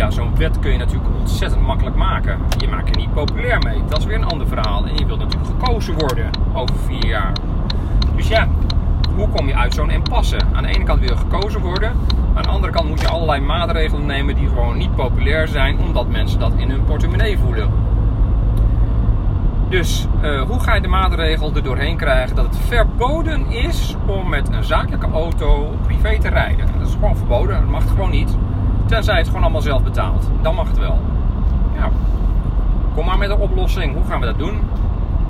ja, zo'n wet kun je natuurlijk ontzettend makkelijk maken. Je maakt er niet populair mee. Dat is weer een ander verhaal. En je wilt natuurlijk gekozen worden over vier jaar. Dus ja, hoe kom je uit zo'n impasse? Aan de ene kant wil je gekozen worden. Aan de andere kant moet je allerlei maatregelen nemen die gewoon niet populair zijn, omdat mensen dat in hun portemonnee voelen. Dus uh, hoe ga je de maatregel er doorheen krijgen dat het verboden is om met een zakelijke auto privé te rijden? Dat is gewoon verboden, dat mag gewoon niet. Tenzij het gewoon allemaal zelf betaalt. Dan mag het wel. Ja. Kom maar met een oplossing. Hoe gaan we dat doen?